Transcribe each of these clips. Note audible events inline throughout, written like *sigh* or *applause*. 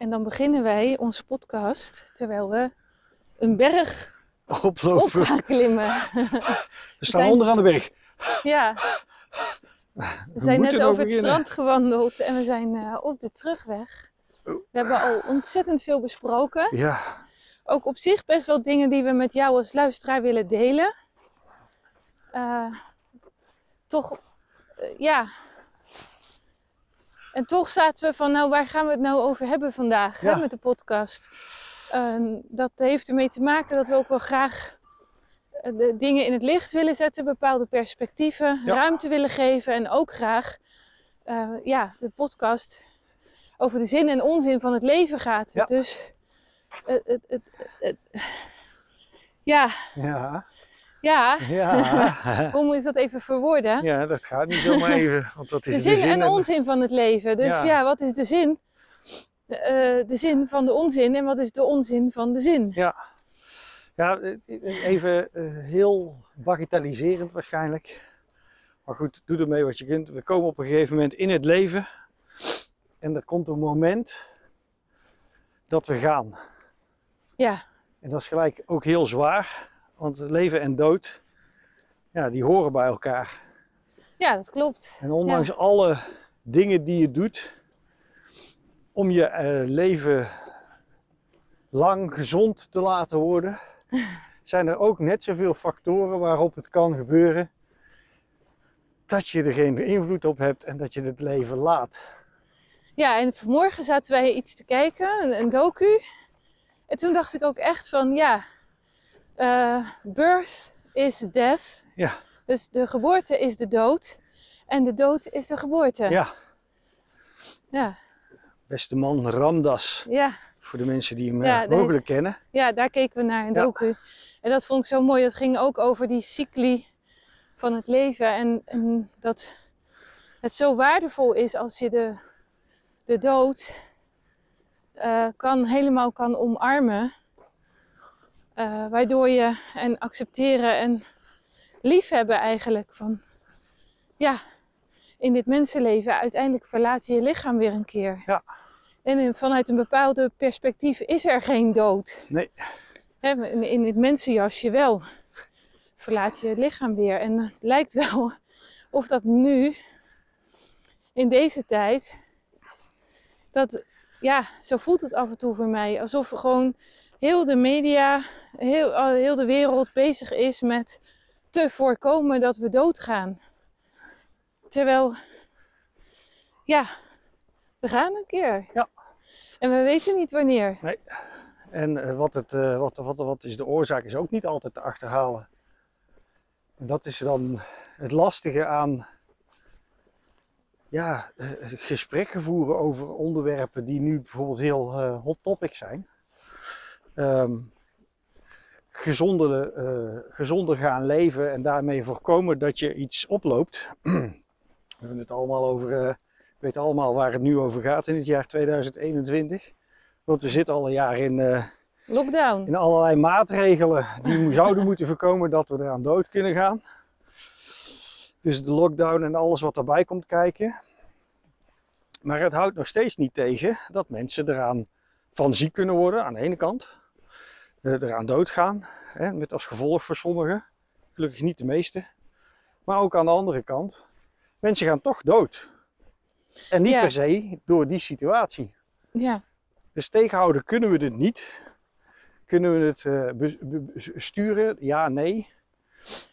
En dan beginnen wij onze podcast terwijl we een berg op gaan klimmen. We staan zijn- onderaan de berg. ja, we We zijn net over het strand gewandeld en we zijn eh, op de terugweg. We hebben al ontzettend veel besproken. Ja, Ook op zich best wel dingen die we met jou als luisteraar willen delen. Eh, toch, eh, ja. En toch zaten we van, nou, waar gaan we het nou over hebben vandaag Ja. hè, met de podcast? Eh, dat heeft ermee te maken dat we ook wel graag eh, de dingen in het licht willen zetten, bepaalde perspectieven, Ja. ruimte willen geven en ook graag eh, ja, de podcast over de zin en onzin van het leven gaat. Ja. Dus het, het- ja, ja, ja, ja. *laughs* hoe moet ik dat even verwoorden? Ja, dat gaat niet zomaar *laughs* even. Want dat is de zin, en en- onzin van het leven. Dus ja, Ja. wat is de zin? De, eh, de zin van de onzin en wat is de onzin van de zin? Ja, ja even eh, heel bagatelliserend waarschijnlijk. Maar goed, doe ermee wat je kunt. We komen op een gegeven moment in het leven. En er komt een moment dat we gaan. Ja, En dat is gelijk ook heel zwaar. Want leven en dood, ja, die horen bij elkaar. ja dat klopt. En ondanks alle dingen die je doet om je eh, leven lang gezond te laten worden, *laughs* zijn er ook net zoveel factoren waarop het kan gebeuren dat je er geen invloed op hebt en dat je het leven laat. Ja, en vanmorgen zaten wij iets te kijken, een, een docu. En toen dacht ik ook echt van, ja, eh, birth is death. Ja, Dus de geboorte is de dood. En de dood is de geboorte. ja. ja, Beste man Ramdas, ja. voor de mensen die hem Ja, eh, de- mogelijk kennen. Ja, daar keken we naar een Ja. docu. En dat vond ik zo mooi. Dat ging ook over die cycli van het leven. En, en dat het zo waardevol is als je de, de dood eh, kan, helemaal kan omarmen. Eh, waardoor je en accepteren en liefhebben eigenlijk van... Ja, in dit mensenleven uiteindelijk verlaat je je lichaam weer een keer. Ja. En in- vanuit een bepaalde perspectief is er geen dood. Nee, Hè, in, in het mensenjasje wel. Verlaat je het lichaam weer. En het lijkt wel *laughs* of dat nu, in deze tijd, dat, ja, zo voelt het af en toe voor mij. Alsof gewoon heel de media, heel, al- heel de wereld bezig is met te voorkomen dat we doodgaan. Terwijl, ja, we gaan een keer. Ja. En we weten niet wanneer. En eh, wat, het, eh, wat, wat, wat is de oorzaak is ook niet altijd te achterhalen. En dat is dan het lastige aan ja, eh, gesprekken voeren over onderwerpen die nu bijvoorbeeld heel eh, hot topic zijn. Ehm, gezonder, eh, gezonder gaan leven en daarmee voorkomen dat je iets oploopt. *clears throat* We hebben het allemaal over, eh, we weten allemaal waar het nu over gaat in het jaar 2021. Want we zitten al een jaar in, eh, Lockdown. in allerlei maatregelen die zouden moeten voorkomen dat we eraan dood kunnen gaan. Dus de lockdown en alles wat daarbij komt kijken. Maar het houdt nog steeds niet tegen dat mensen eraan van ziek kunnen worden aan de ene kant. Eh, eraan doodgaan, hè, met als gevolg voor sommigen. Gelukkig niet de meeste. Maar ook aan de andere kant, mensen gaan toch dood. En niet Ja. per se door die situatie. Ja. Dus tegenhouden kunnen we dit niet. Kunnen we het be- sturen? Ja, nee.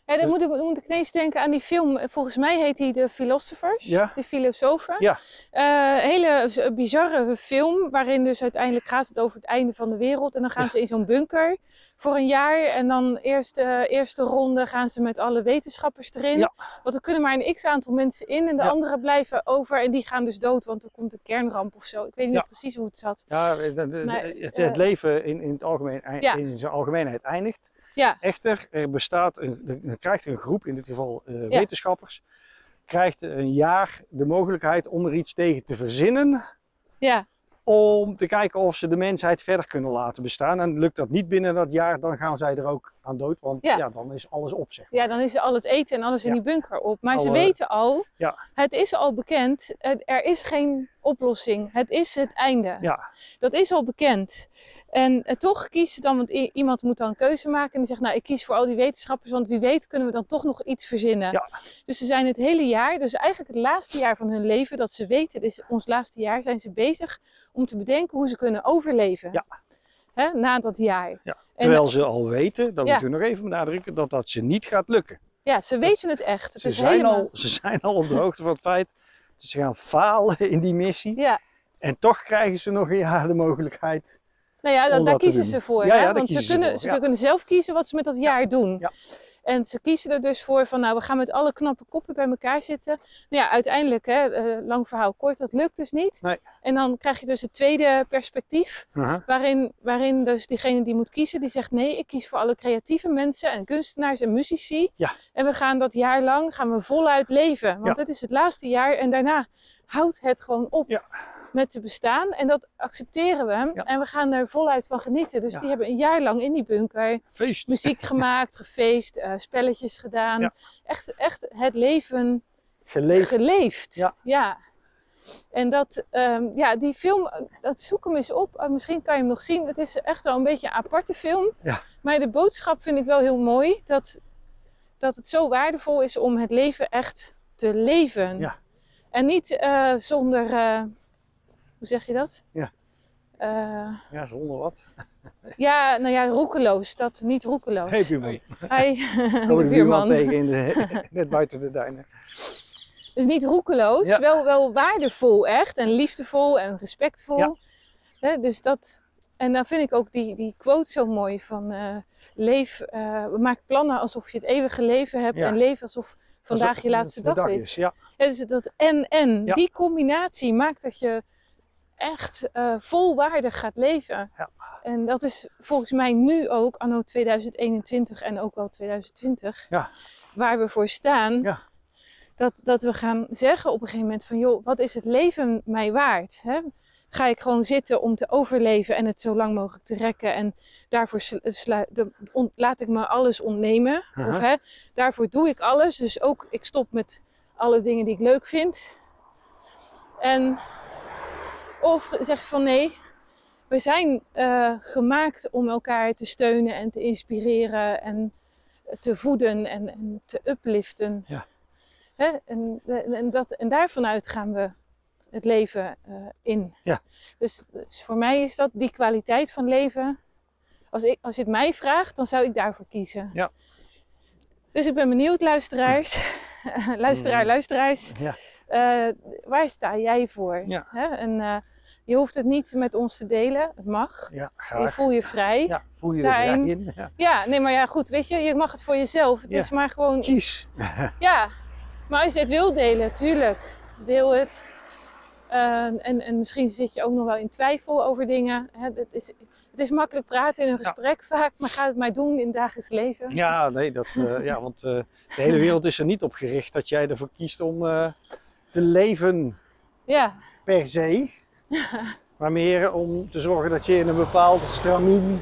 Ja, dan moet ik, dan moet ik ineens denken aan die film. Volgens mij heet die The Philosophers. Ja. De filosofen. Ja. Eh, hele bizarre film. Waarin dus uiteindelijk gaat het over het einde van de wereld. En dan gaan Ja. ze in zo'n bunker voor een jaar. En dan eerst eh, eerste ronde gaan ze met alle wetenschappers erin. Ja. Want er kunnen maar een x aantal mensen in. En de anderen blijven over. En die gaan dus dood. Want er komt een kernramp of zo. Ik weet niet precies hoe het zat. Ja, de- de- de- Maar, het, eh, leven in, in, het algemeen, in zijn algemeenheid eindigt. Ja. Echter, er bestaat een, er- krijgt een groep, in dit geval eh, Ja. wetenschappers, krijgt een jaar de mogelijkheid om er iets tegen te verzinnen. Ja. Om te kijken of ze de mensheid verder kunnen laten bestaan. En lukt dat niet binnen dat jaar, dan gaan zij er ook gaan dood, want ja. Ja. dan is alles op, zeg maar. Ja, dan is al het eten en alles in die bunker op. Maar ze Alle- weten al, Ja. het is al bekend, het- er is geen oplossing. Het is het einde. Ja, Dat is al bekend. En eh, toch kiezen dan, want iemand moet dan een keuze maken en die zegt, nou ik kies voor al die wetenschappers, want wie weet kunnen we dan toch nog iets verzinnen. Ja. Dus ze zijn het hele jaar, dus eigenlijk het laatste jaar van hun leven, dat ze weten, het is ons laatste jaar, zijn ze bezig om te bedenken hoe ze kunnen overleven. Ja. Hè, na dat jaar. ja. En- Terwijl ze al weten, dat Ja. moeten we nog even benadrukken, dat dat ze niet gaat lukken. Ja, ze weten het echt. Het Ze is zijn, helemaal... al, ze zijn al op de hoogte van het feit dat ze gaan falen in die missie. Ja, En toch krijgen ze nog een jaar de mogelijkheid. Nou ja, daar kiezen ze voor. Ja, hè? ja, Want ze, ze kunnen, voor, ze kunnen zelf kiezen wat ze met dat jaar doen. Ja. En ze kiezen er dus voor van, nou, we gaan met alle knappe koppen bij elkaar zitten. Nou ja, uiteindelijk, hè, eh, lang verhaal kort, dat lukt dus niet. Nee. En dan krijg je dus het tweede perspectief, waarin, waarin dus diegene die moet kiezen, die zegt nee, ik kies voor alle creatieve mensen en kunstenaars en muzici. Ja. En we gaan dat jaar lang, gaan we voluit leven. Want Ja. het is het laatste jaar en daarna houdt het gewoon op. Ja. Met te bestaan en dat accepteren we Ja. en we gaan er voluit van genieten. Dus Ja. die hebben een jaar lang in die bunker Feest. muziek *laughs* gemaakt, gefeest, eh, spelletjes gedaan. Ja. Echt, echt het leven Geleefd. geleefd. Ja. En dat, ehm, ja, die film, eh, dat zoek hem eens op. Eh, misschien kan je hem nog zien. Het is echt wel een beetje een aparte film. Ja. Maar de boodschap vind ik wel heel mooi. Dat, dat het zo waardevol is om het leven echt te leven. Ja. En niet zonder, hoe zeg je dat? Ja. Eh, Ja, zonder wat. *laughs* ja, nou ja, roekeloos. Dat, niet roekeloos. Hey buurman. Hi, *laughs* Komen *laughs* de de buurman buurman. tegen in de, net buiten de duinen. Dus niet roekeloos, Ja. wel, wel waardevol echt. En liefdevol en respectvol. Ja. Hè, dus dat, en dan vind ik ook die, die quote zo mooi van eh, leef, eh, maak plannen alsof je het eeuwige leven hebt. Ja. En leef alsof vandaag Alsof je laatste dag, is. Ja, Ja, dus dat en en, Ja. die combinatie maakt dat je echt eh, volwaardig gaat leven. Ja. En dat is volgens mij nu ook, anno 2021 en ook wel 2020, Ja. waar we voor staan. Ja. Dat, dat we gaan zeggen op een gegeven moment van, joh, wat is het leven mij waard? Hè? Ga ik gewoon zitten om te overleven en het zo lang mogelijk te rekken en daarvoor de- on- laat ik me alles ontnemen? Of hè, daarvoor doe ik alles, dus ook ik stop met alle dingen die ik leuk vind. En of zeg je van nee, we zijn eh, gemaakt om elkaar te steunen en te inspireren en te voeden en, en te upliften. Ja. Hè? En, en, dat, en daarvanuit gaan we het leven eh, in. Ja. Dus, dus voor mij is dat die kwaliteit van leven. Als, ik, als je het mij vraagt, dan zou ik daarvoor kiezen. Ja. Dus ik ben benieuwd, luisteraars. *laughs* Luisteraar, Mm. luisteraars. Ja. Eh, waar sta jij voor? Ja. Hè? En je hoeft het niet met ons te delen. Het mag. ja Je voel je vrij. Ja. Voel je Daarin- vrij in. Ja. nee, maar ja, goed. Weet je, je mag het voor jezelf. Het Ja. is maar gewoon Kies. *laughs* ja, maar als je het wil delen, tuurlijk, deel het. Eh, en, en misschien zit je ook nog wel in twijfel over dingen. Hè, het, is, het is makkelijk praten in een gesprek vaak, maar ga het maar doen in het dagelijks leven. Ja, nee, dat, eh, ja, *laughs* want eh, de hele wereld is er niet op gericht dat jij ervoor kiest om eh, te leven Ja, per se. *laughs* Maar meer om te zorgen dat je in een bepaald stramien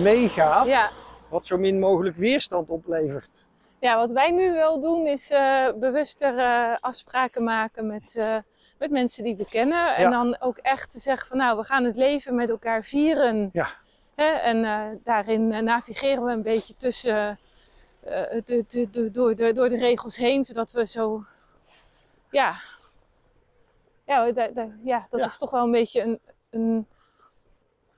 meegaat. ja. Wat zo min mogelijk weerstand oplevert. ja, wat wij nu wel doen is eh, bewuster eh, afspraken maken met, eh, met mensen die we kennen. En dan ook echt te zeggen van nou, we gaan het leven met elkaar vieren. Ja. Hè? En daarin navigeren we een beetje tussen, de, de, de, door, de, door de regels heen, zodat we zo, ja, ja, da- da- ja dat Ja. is toch wel een beetje een, een,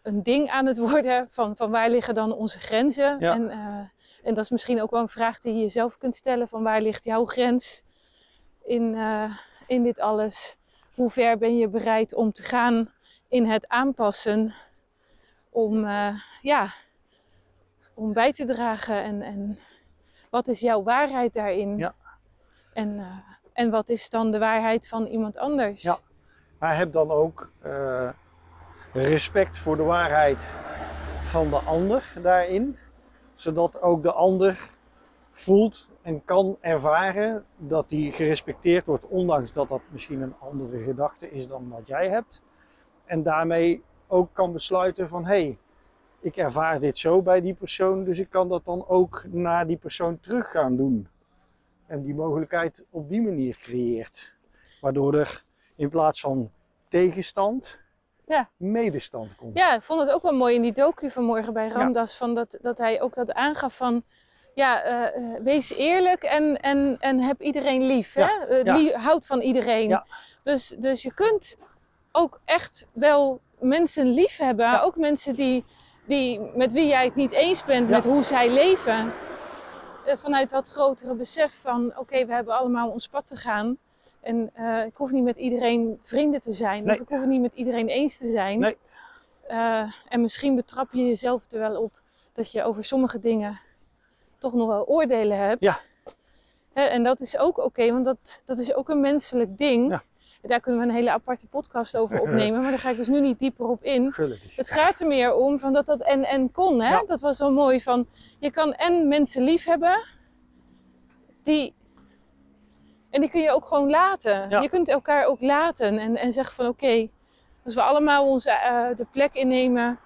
een ding aan het worden van, van waar liggen dan onze grenzen. Ja. En, eh, en dat is misschien ook wel een vraag die je jezelf kunt stellen van waar ligt jouw grens in, eh, in dit alles? Hoe ver ben je bereid om te gaan in het aanpassen om, eh, ja, om bij te dragen en, en wat is jouw waarheid daarin? Ja. En, en wat is dan de waarheid van iemand anders? Ja. Maar heb dan ook eh, respect voor de waarheid van de ander daarin. Zodat ook de ander voelt en kan ervaren dat die gerespecteerd wordt, ondanks dat dat misschien een andere gedachte is dan wat jij hebt. En daarmee ook kan besluiten van hé, hey, ik ervaar dit zo bij die persoon, dus ik kan dat dan ook naar die persoon terug gaan doen. En die mogelijkheid op die manier creëert. Waardoor er in plaats van tegenstand, Ja. medestand komt. Ja, ik vond het ook wel mooi in die docu vanmorgen bij Ramdas. Van dat, dat hij ook dat aangaf van... Ja, eh, eh, wees eerlijk en, en, en heb iedereen lief. Ja, Hè? Eh, ja. houd van iedereen. Ja. Dus, dus je kunt ook echt wel mensen lief hebben. Ook mensen die, die, met wie jij het niet eens bent met hoe zij leven. Eh, vanuit dat grotere besef van... Oké, we hebben allemaal ons pad te gaan. En eh, ik hoef niet met iedereen vrienden te zijn. Nee. Of ik hoef het niet met iedereen eens te zijn. Nee. Eh, en misschien betrap je jezelf er wel op dat je over sommige dingen toch nog wel oordelen hebt. Ja. En dat is ook oké, want dat, dat is ook een menselijk ding. Ja. Daar kunnen we een hele aparte podcast over *laughs* opnemen, maar daar ga ik dus nu niet dieper op in. Gelukkig. Het gaat er meer om van dat dat en en kon. Hè? Ja. Dat was wel mooi. Van, je kan en mensen lief hebben, die. En die kun je ook gewoon laten. Ja. Je kunt elkaar ook laten en, en zeggen van oké, als we allemaal onze, eh, de plek innemen,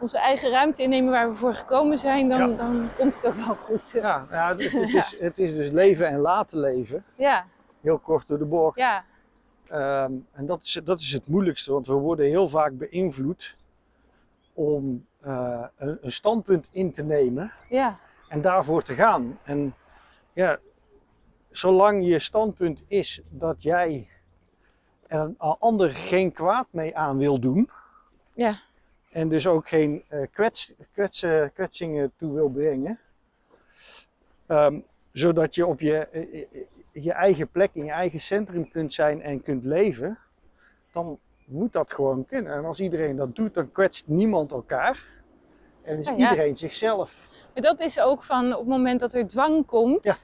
onze eigen ruimte innemen waar we voor gekomen zijn, dan, Ja. dan komt het ook wel goed. Ja, Ja, ja, het, het *laughs* is, het is dus leven en laten leven. ja. Heel kort door de bocht. ja. Ehm, en dat is, dat is het moeilijkste, want we worden heel vaak beïnvloed om eh, een, een standpunt in te nemen ja. en daarvoor te gaan. En ja, zolang je standpunt is dat jij er een ander geen kwaad mee aan wil doen, Ja. en dus ook geen eh, kwets, kwetsen, kwetsingen toe wil brengen, ehm, zodat je op je, eh, eh, je eigen plek, in je eigen centrum kunt zijn en kunt leven, dan moet dat gewoon kunnen. En als iedereen dat doet, dan kwetst niemand elkaar. En is Ja, ja. iedereen zichzelf. Maar dat is ook van op het moment dat er dwang komt, Ja.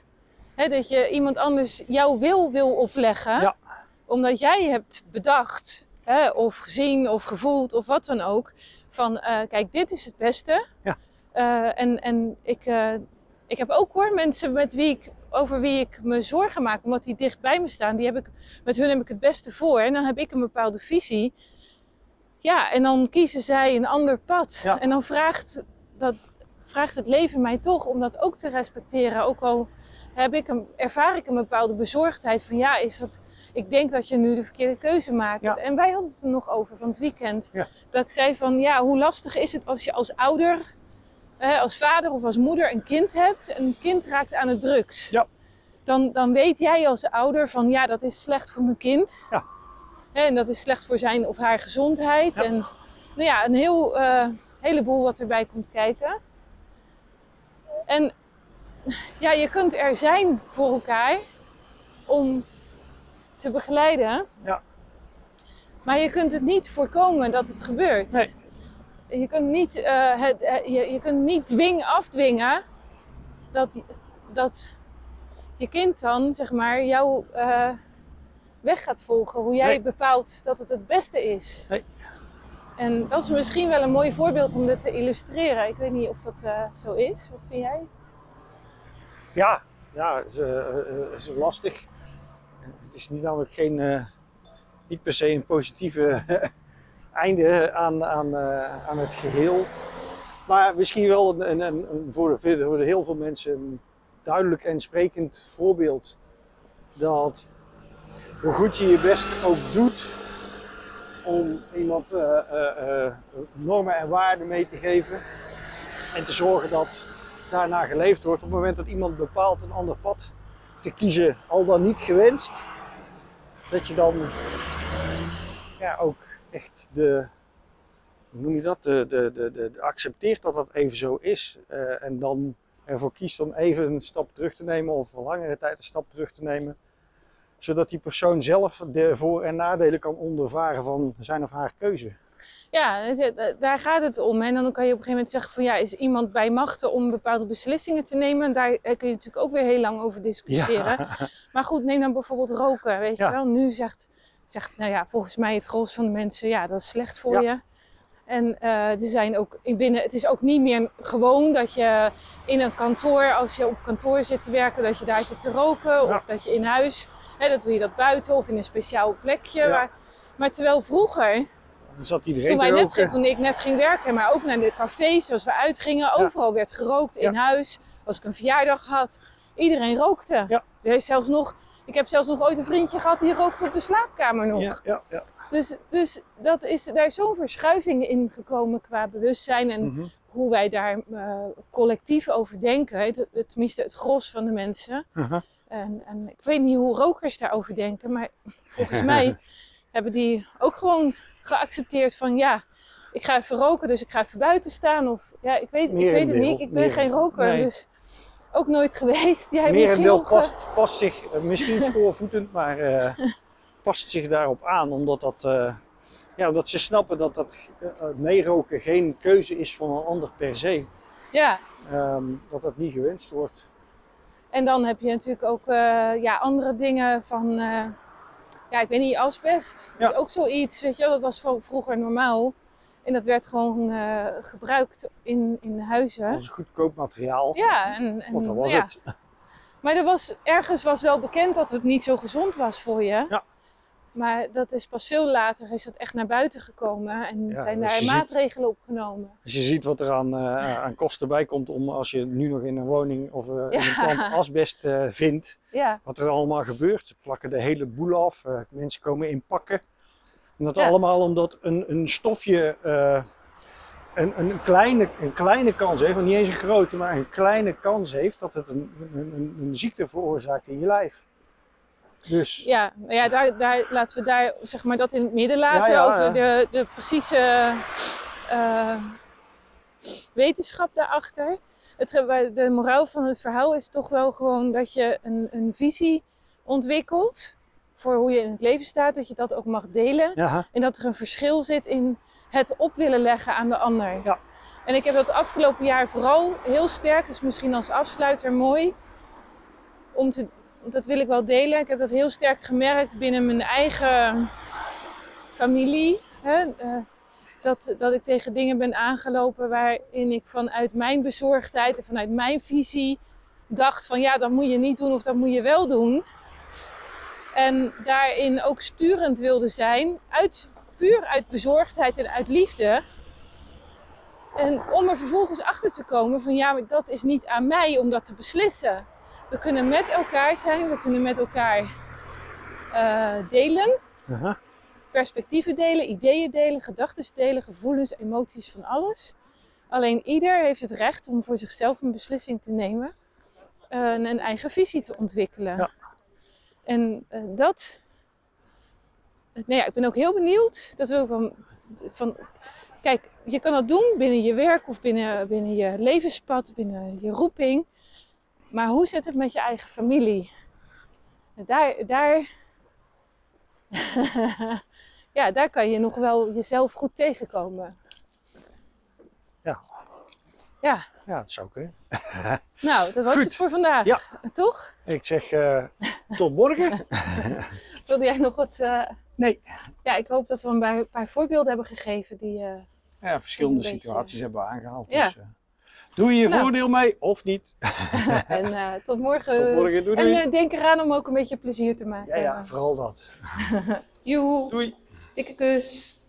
hè, dat je iemand anders jouw wil wil opleggen, Ja. omdat jij hebt bedacht, hè, of gezien of gevoeld of wat dan ook, van eh, kijk, dit is het beste. Ja. Eh, en en ik, eh, ik heb ook hoor mensen met wie ik, over wie ik me zorgen maak, omdat die dicht bij me staan, die heb ik, met hun heb ik het beste voor en dan heb ik een bepaalde visie. Ja, en dan kiezen zij een ander pad. Ja. En dan vraagt, dat, vraagt het leven mij toch om dat ook te respecteren. Ook al heb ik een, ervaar ik een bepaalde bezorgdheid van ja, is dat, ik denk dat je nu de verkeerde keuze maakt. Ja. En wij hadden het er nog over van het weekend. Ja. Dat ik zei van ja, hoe lastig is het als je als ouder, eh, als vader of als moeder een kind hebt en een kind raakt aan de drugs. Ja. Dan, dan weet jij als ouder van ja, dat is slecht voor mijn kind. Ja. En dat is slecht voor zijn of haar gezondheid. Ja. En nou ja, een heel, eh, heleboel wat erbij komt kijken. En ja, je kunt er zijn voor elkaar om te begeleiden. Ja. Maar je kunt het niet voorkomen dat het gebeurt. Nee. Je kunt niet, eh, het, eh, je, je kunt niet dwingen, afdwingen dat, dat je kind dan, zeg maar, jouw eh, weg gaat volgen. Hoe jij Nee. bepaalt dat het het beste is. Nee. En dat is misschien wel een mooi voorbeeld om dit te illustreren. Ik weet niet of dat zo is. Wat vind jij? Ja, ja, is, is lastig. Het is niet namelijk geen, niet per se een positieve *laughs* einde aan, aan, eh, aan het geheel. Maar misschien wel een, een, een, voor, voor heel veel mensen een duidelijk en sprekend voorbeeld. Dat hoe goed je je best ook doet om iemand eh, eh, normen en waarden mee te geven. En te zorgen dat daarna geleefd wordt. Op het moment dat iemand bepaalt een ander pad te kiezen, al dan niet gewenst, dat je dan ja, ook echt de, hoe noem je dat, de, de, de, de, accepteert dat dat even zo is. eh, en dan ervoor kiest om even een stap terug te nemen of voor langere tijd een stap terug te nemen. Zodat die persoon zelf de voor- en nadelen kan ondervaren van zijn of haar keuze. Ja, daar gaat het om. En dan kan je op een gegeven moment zeggen van ja, is iemand bij machten om bepaalde beslissingen te nemen? En daar eh, kun je natuurlijk ook weer heel lang over discussiëren. Maar goed, neem dan bijvoorbeeld roken, weet Ja. je wel. Nu zegt, zegt, nou ja, volgens mij het gros van de mensen, ja, dat is slecht voor Ja. je. En eh, er zijn ook in binnen, het is ook niet meer gewoon dat je in een kantoor, als je op kantoor zit te werken, dat je daar zit te roken. Ja. Of dat je in huis, hè, dat doe je dat buiten of in een speciaal plekje. Ja. Maar, maar terwijl vroeger zat iedereen toen, wij net, ging- toen ik net ging werken, maar ook naar de cafés, als we uitgingen, overal werd gerookt in huis. Als ik een verjaardag had, iedereen rookte. Er is zelfs nog, ik heb zelfs nog ooit een vriendje gehad die rookte op de slaapkamer nog. Ja, ja, ja. Dus, dus dat is, daar is zo'n verschuiving in gekomen qua bewustzijn en Mhm. hoe wij daar eh, collectief over denken. Het, tenminste, het gros van de mensen. Aha. En, en ik weet niet hoe rokers daarover denken, maar volgens mij *laughs* hebben die ook gewoon geaccepteerd van ja, ik ga even roken, dus ik ga even buiten staan. Of ja, ik weet, ik weet het niet. Ik ben geen roker, Nee. dus ook nooit geweest. Jij misschien Merendeel nog. eh, past, past zich, eh, misschien *laughs* schoorvoetend, maar eh, past zich daarop aan. Omdat, dat, ja, omdat ze snappen dat dat eh, meeroken geen keuze is van een ander per se. Ja, Ehm, dat dat niet gewenst wordt. en dan heb je natuurlijk ook ja, andere dingen van, ja, ik weet niet, asbest. Dat is Ja. ook zoiets, weet je wel, dat was vroeger normaal. En dat werd gewoon eh, gebruikt in, in huizen. Als goedkoop materiaal. Ja, en, en Want dat was ja. het. *laughs* Maar er was, ergens was wel bekend dat het niet zo gezond was voor je. Ja. Maar dat is pas veel later is dat echt naar buiten gekomen en Ja, zijn dus daar je ziet- maatregelen opgenomen. Als je ziet wat er aan, eh, aan kosten bij komt om als je nu nog in een woning of eh, in een pand asbest vindt. Ja, Wat er allemaal gebeurt. Ze plakken de hele boel af. mensen komen in pakken. En dat Ja. allemaal omdat een, een stofje eh, een, een, kleine, een kleine kans heeft, niet eens een grote, maar een kleine kans heeft dat het een, een, een, ziekte veroorzaakt in je lijf. Dus ja, ja daar, daar, laten we daar zeg maar, dat in het midden laten Ja, ja, over. De, de precieze eh, wetenschap daarachter. Het, de moraal van het verhaal is toch wel gewoon dat je een, een visie ontwikkelt voor hoe je in het leven staat, dat je dat ook mag delen. ja, En dat er een verschil zit in het op willen leggen aan de ander. Ja. En ik heb dat afgelopen jaar vooral heel sterk, dus misschien als afsluiter mooi, om te, dat wil ik wel delen. Ik heb dat heel sterk gemerkt binnen mijn eigen familie. Hè? eh, dat, dat ik tegen dingen ben aangelopen waarin ik vanuit mijn bezorgdheid en vanuit mijn visie dacht van ja, dat moet je niet doen of dat moet je wel doen. En daarin ook sturend wilde zijn, uit, puur uit bezorgdheid en uit liefde. En om er vervolgens achter te komen van ja, maar dat is niet aan mij om dat te beslissen. We kunnen met elkaar zijn, we kunnen met elkaar eh, delen, aha, perspectieven delen, ideeën delen, gedachten delen, gevoelens, emoties, van alles. Alleen ieder heeft het recht om voor zichzelf een beslissing te nemen eh, en een eigen visie te ontwikkelen. Ja. En eh, dat. Nou ja, ik ben ook heel benieuwd. Dat wil ik wel van. Kijk, je kan dat doen binnen je werk of binnen, binnen je levenspad, binnen je roeping. Maar hoe zit het met je eigen familie? En Daar, daar, *laughs* ja, daar kan je nog wel jezelf goed tegenkomen. Ja. Ja, ja, dat zou *laughs* kunnen. nou, dat was Goed. het voor vandaag. Ja. Toch? Ik zeg eh, tot morgen. *laughs* Wilde jij nog wat... eh, Nee. Ja, ik hoop dat we een paar, paar voorbeelden hebben gegeven die... eh, Ja, verschillende beetje- situaties hebben we aangehaald. Ja. Dus, eh, doe je je Nou. voordeel mee of niet. *laughs* en tot morgen. Tot morgen. Doei En doei. denk eraan om ook een beetje plezier te maken. ja, ja, vooral dat. *laughs* Joehoe, Doei. dikke kus.